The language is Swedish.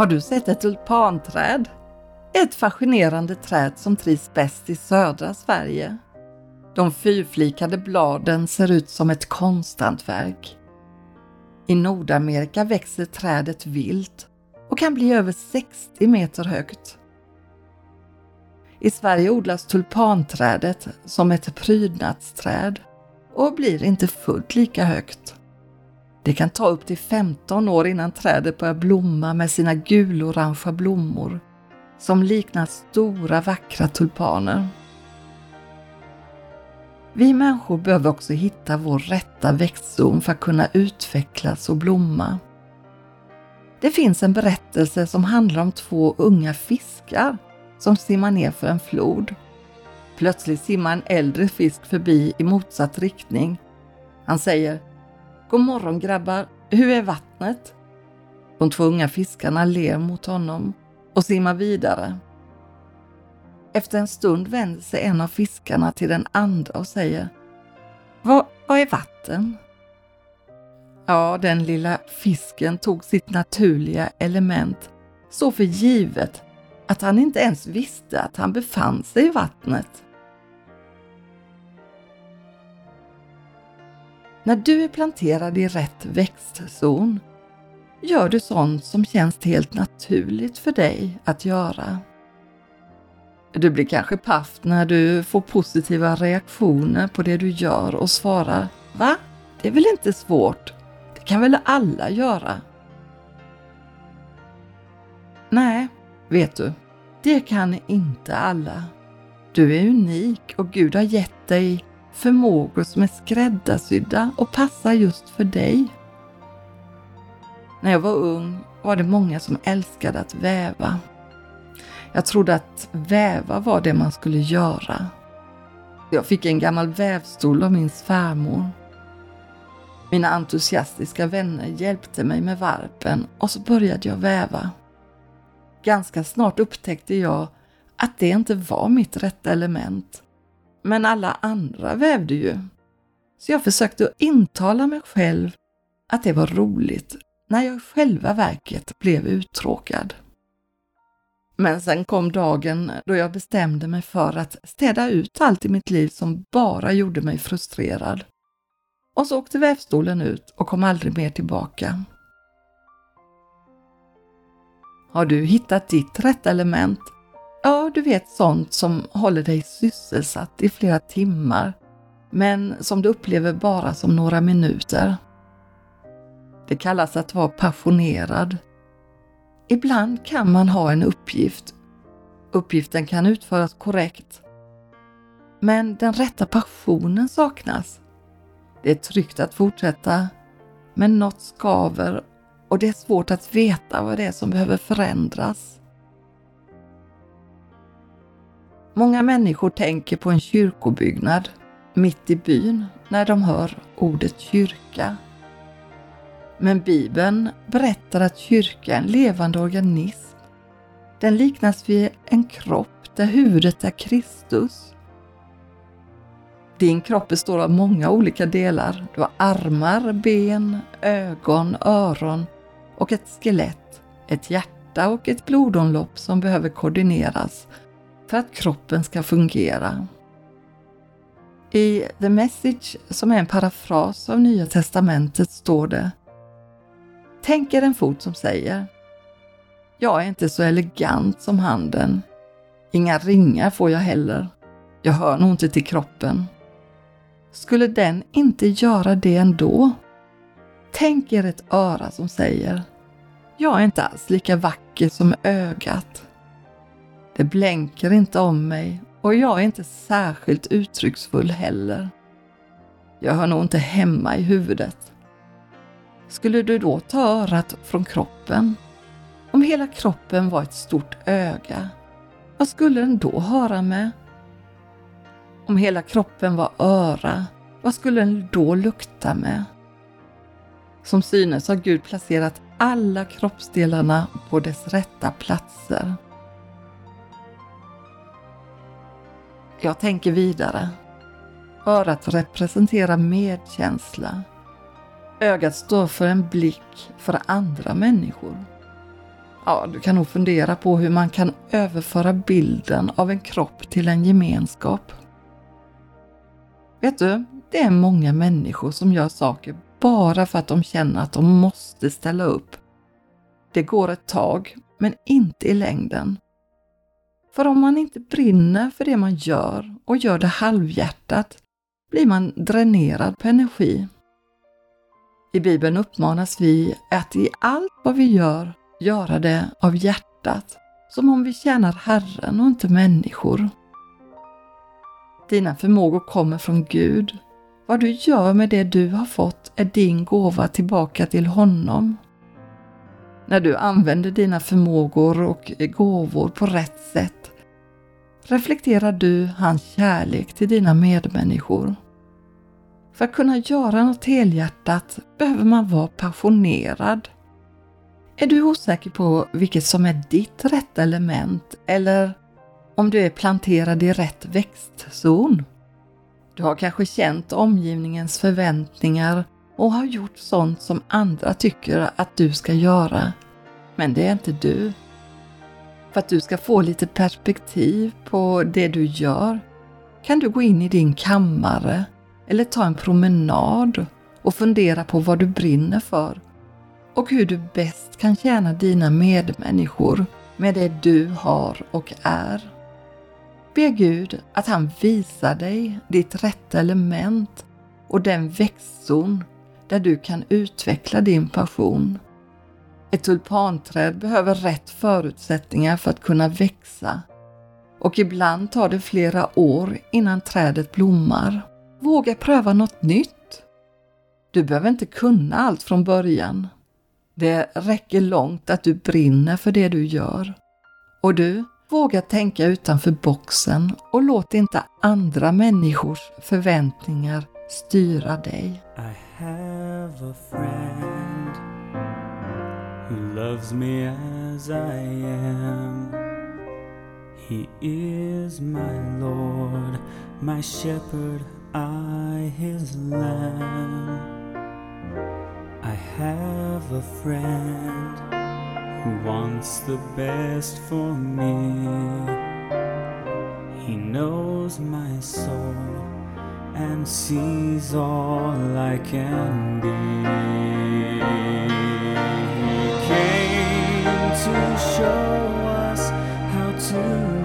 Har du sett ett tulpanträd? Ett fascinerande träd som trivs bäst i södra Sverige. De fyrflikade bladen ser ut som ett konsthantverk. I Nordamerika växer trädet vilt och kan bli över 60 meter högt. I Sverige odlas tulpanträdet som ett prydnadsträd och blir inte fullt lika högt. Det kan ta upp till 15 år innan trädet börjar blomma med sina gulorangea blommor som liknar stora vackra tulpaner. Vi människor behöver också hitta vår rätta växtzon för att kunna utvecklas och blomma. Det finns en berättelse som handlar om två unga fiskar som simmar ner för en flod. Plötsligt simmar en äldre fisk förbi i motsatt riktning. Han säger God morgon grabbar, hur är vattnet? De två unga fiskarna ler mot honom och simmar vidare. Efter en stund vänder sig en av fiskarna till den andra och säger Vad, vad är vatten? Ja, den lilla fisken tog sitt naturliga element så för givet att han inte ens visste att han befann sig i vattnet. När du är planterad i rätt växtzon gör du sånt som känns helt naturligt för dig att göra. Du blir kanske paff när du får positiva reaktioner på det du gör och svarar Va? Det är väl inte svårt? Det kan väl alla göra? Nej, vet du, det kan inte alla. Du är unik och Gud har gett dig förmågor som är skräddarsydda och passar just för dig. När jag var ung var det många som älskade att väva. Jag trodde att väva var det man skulle göra. Jag fick en gammal vävstol av min svärmor. Mina entusiastiska vänner hjälpte mig med varpen och så började jag väva. Ganska snart upptäckte jag att det inte var mitt rätta element. Men alla andra vävde ju. Så jag försökte intala mig själv att det var roligt när jag i själva verket blev uttråkad. Men sen kom dagen då jag bestämde mig för att städa ut allt i mitt liv som bara gjorde mig frustrerad. Och så åkte vävstolen ut och kom aldrig mer tillbaka. Har du hittat ditt rätta element? Ja, du vet sånt som håller dig sysselsatt i flera timmar, men som du upplever bara som några minuter. Det kallas att vara passionerad. Ibland kan man ha en uppgift. Uppgiften kan utföras korrekt. Men den rätta passionen saknas. Det är tryggt att fortsätta, men något skaver och det är svårt att veta vad det är som behöver förändras. Många människor tänker på en kyrkobyggnad mitt i byn när de hör ordet kyrka. Men Bibeln berättar att kyrka är en levande organism. Den liknas vid en kropp där huvudet är Kristus. Din kropp består av många olika delar. Du har armar, ben, ögon, öron och ett skelett, ett hjärta och ett blodomlopp som behöver koordineras för att kroppen ska fungera. I The Message, som är en parafras av Nya Testamentet, står det Tänk er en fot som säger Jag är inte så elegant som handen. Inga ringar får jag heller. Jag hör nog inte till kroppen. Skulle den inte göra det ändå? Tänk er ett öra som säger Jag är inte alls lika vacker som ögat. Det blänker inte om mig och jag är inte särskilt uttrycksfull heller. Jag hör nog inte hemma i huvudet. Skulle du då ta örat från kroppen? Om hela kroppen var ett stort öga, vad skulle den då höra med? Om hela kroppen var öra, vad skulle den då lukta med? Som synes har Gud placerat alla kroppsdelarna på dess rätta platser. Jag tänker vidare. Örat representerar medkänsla. Ögat står för en blick för andra människor. Ja, du kan nog fundera på hur man kan överföra bilden av en kropp till en gemenskap. Vet du, det är många människor som gör saker bara för att de känner att de måste ställa upp. Det går ett tag, men inte i längden. För om man inte brinner för det man gör och gör det halvhjärtat blir man dränerad på energi. I Bibeln uppmanas vi att i allt vad vi gör, göra det av hjärtat, som om vi tjänar Herren och inte människor. Dina förmågor kommer från Gud. Vad du gör med det du har fått är din gåva tillbaka till honom. När du använder dina förmågor och gåvor på rätt sätt reflekterar du hans kärlek till dina medmänniskor. För att kunna göra något helhjärtat behöver man vara passionerad. Är du osäker på vilket som är ditt rätta element eller om du är planterad i rätt växtzon? Du har kanske känt omgivningens förväntningar och har gjort sånt som andra tycker att du ska göra. Men det är inte du. För att du ska få lite perspektiv på det du gör kan du gå in i din kammare eller ta en promenad och fundera på vad du brinner för och hur du bäst kan tjäna dina medmänniskor med det du har och är. Be Gud att han visar dig ditt rätta element och den växtzon där du kan utveckla din passion. Ett tulpanträd behöver rätt förutsättningar för att kunna växa och ibland tar det flera år innan trädet blommar. Våga pröva något nytt. Du behöver inte kunna allt från början. Det räcker långt att du brinner för det du gör. Och du, våga tänka utanför boxen och låt inte andra människors förväntningar styra dig. Nej. Have a friend who loves me as I am He is my Lord, my shepherd I his lamb. I have a friend who wants the best for me. He knows my soul and sees all I can be. He came to show us how to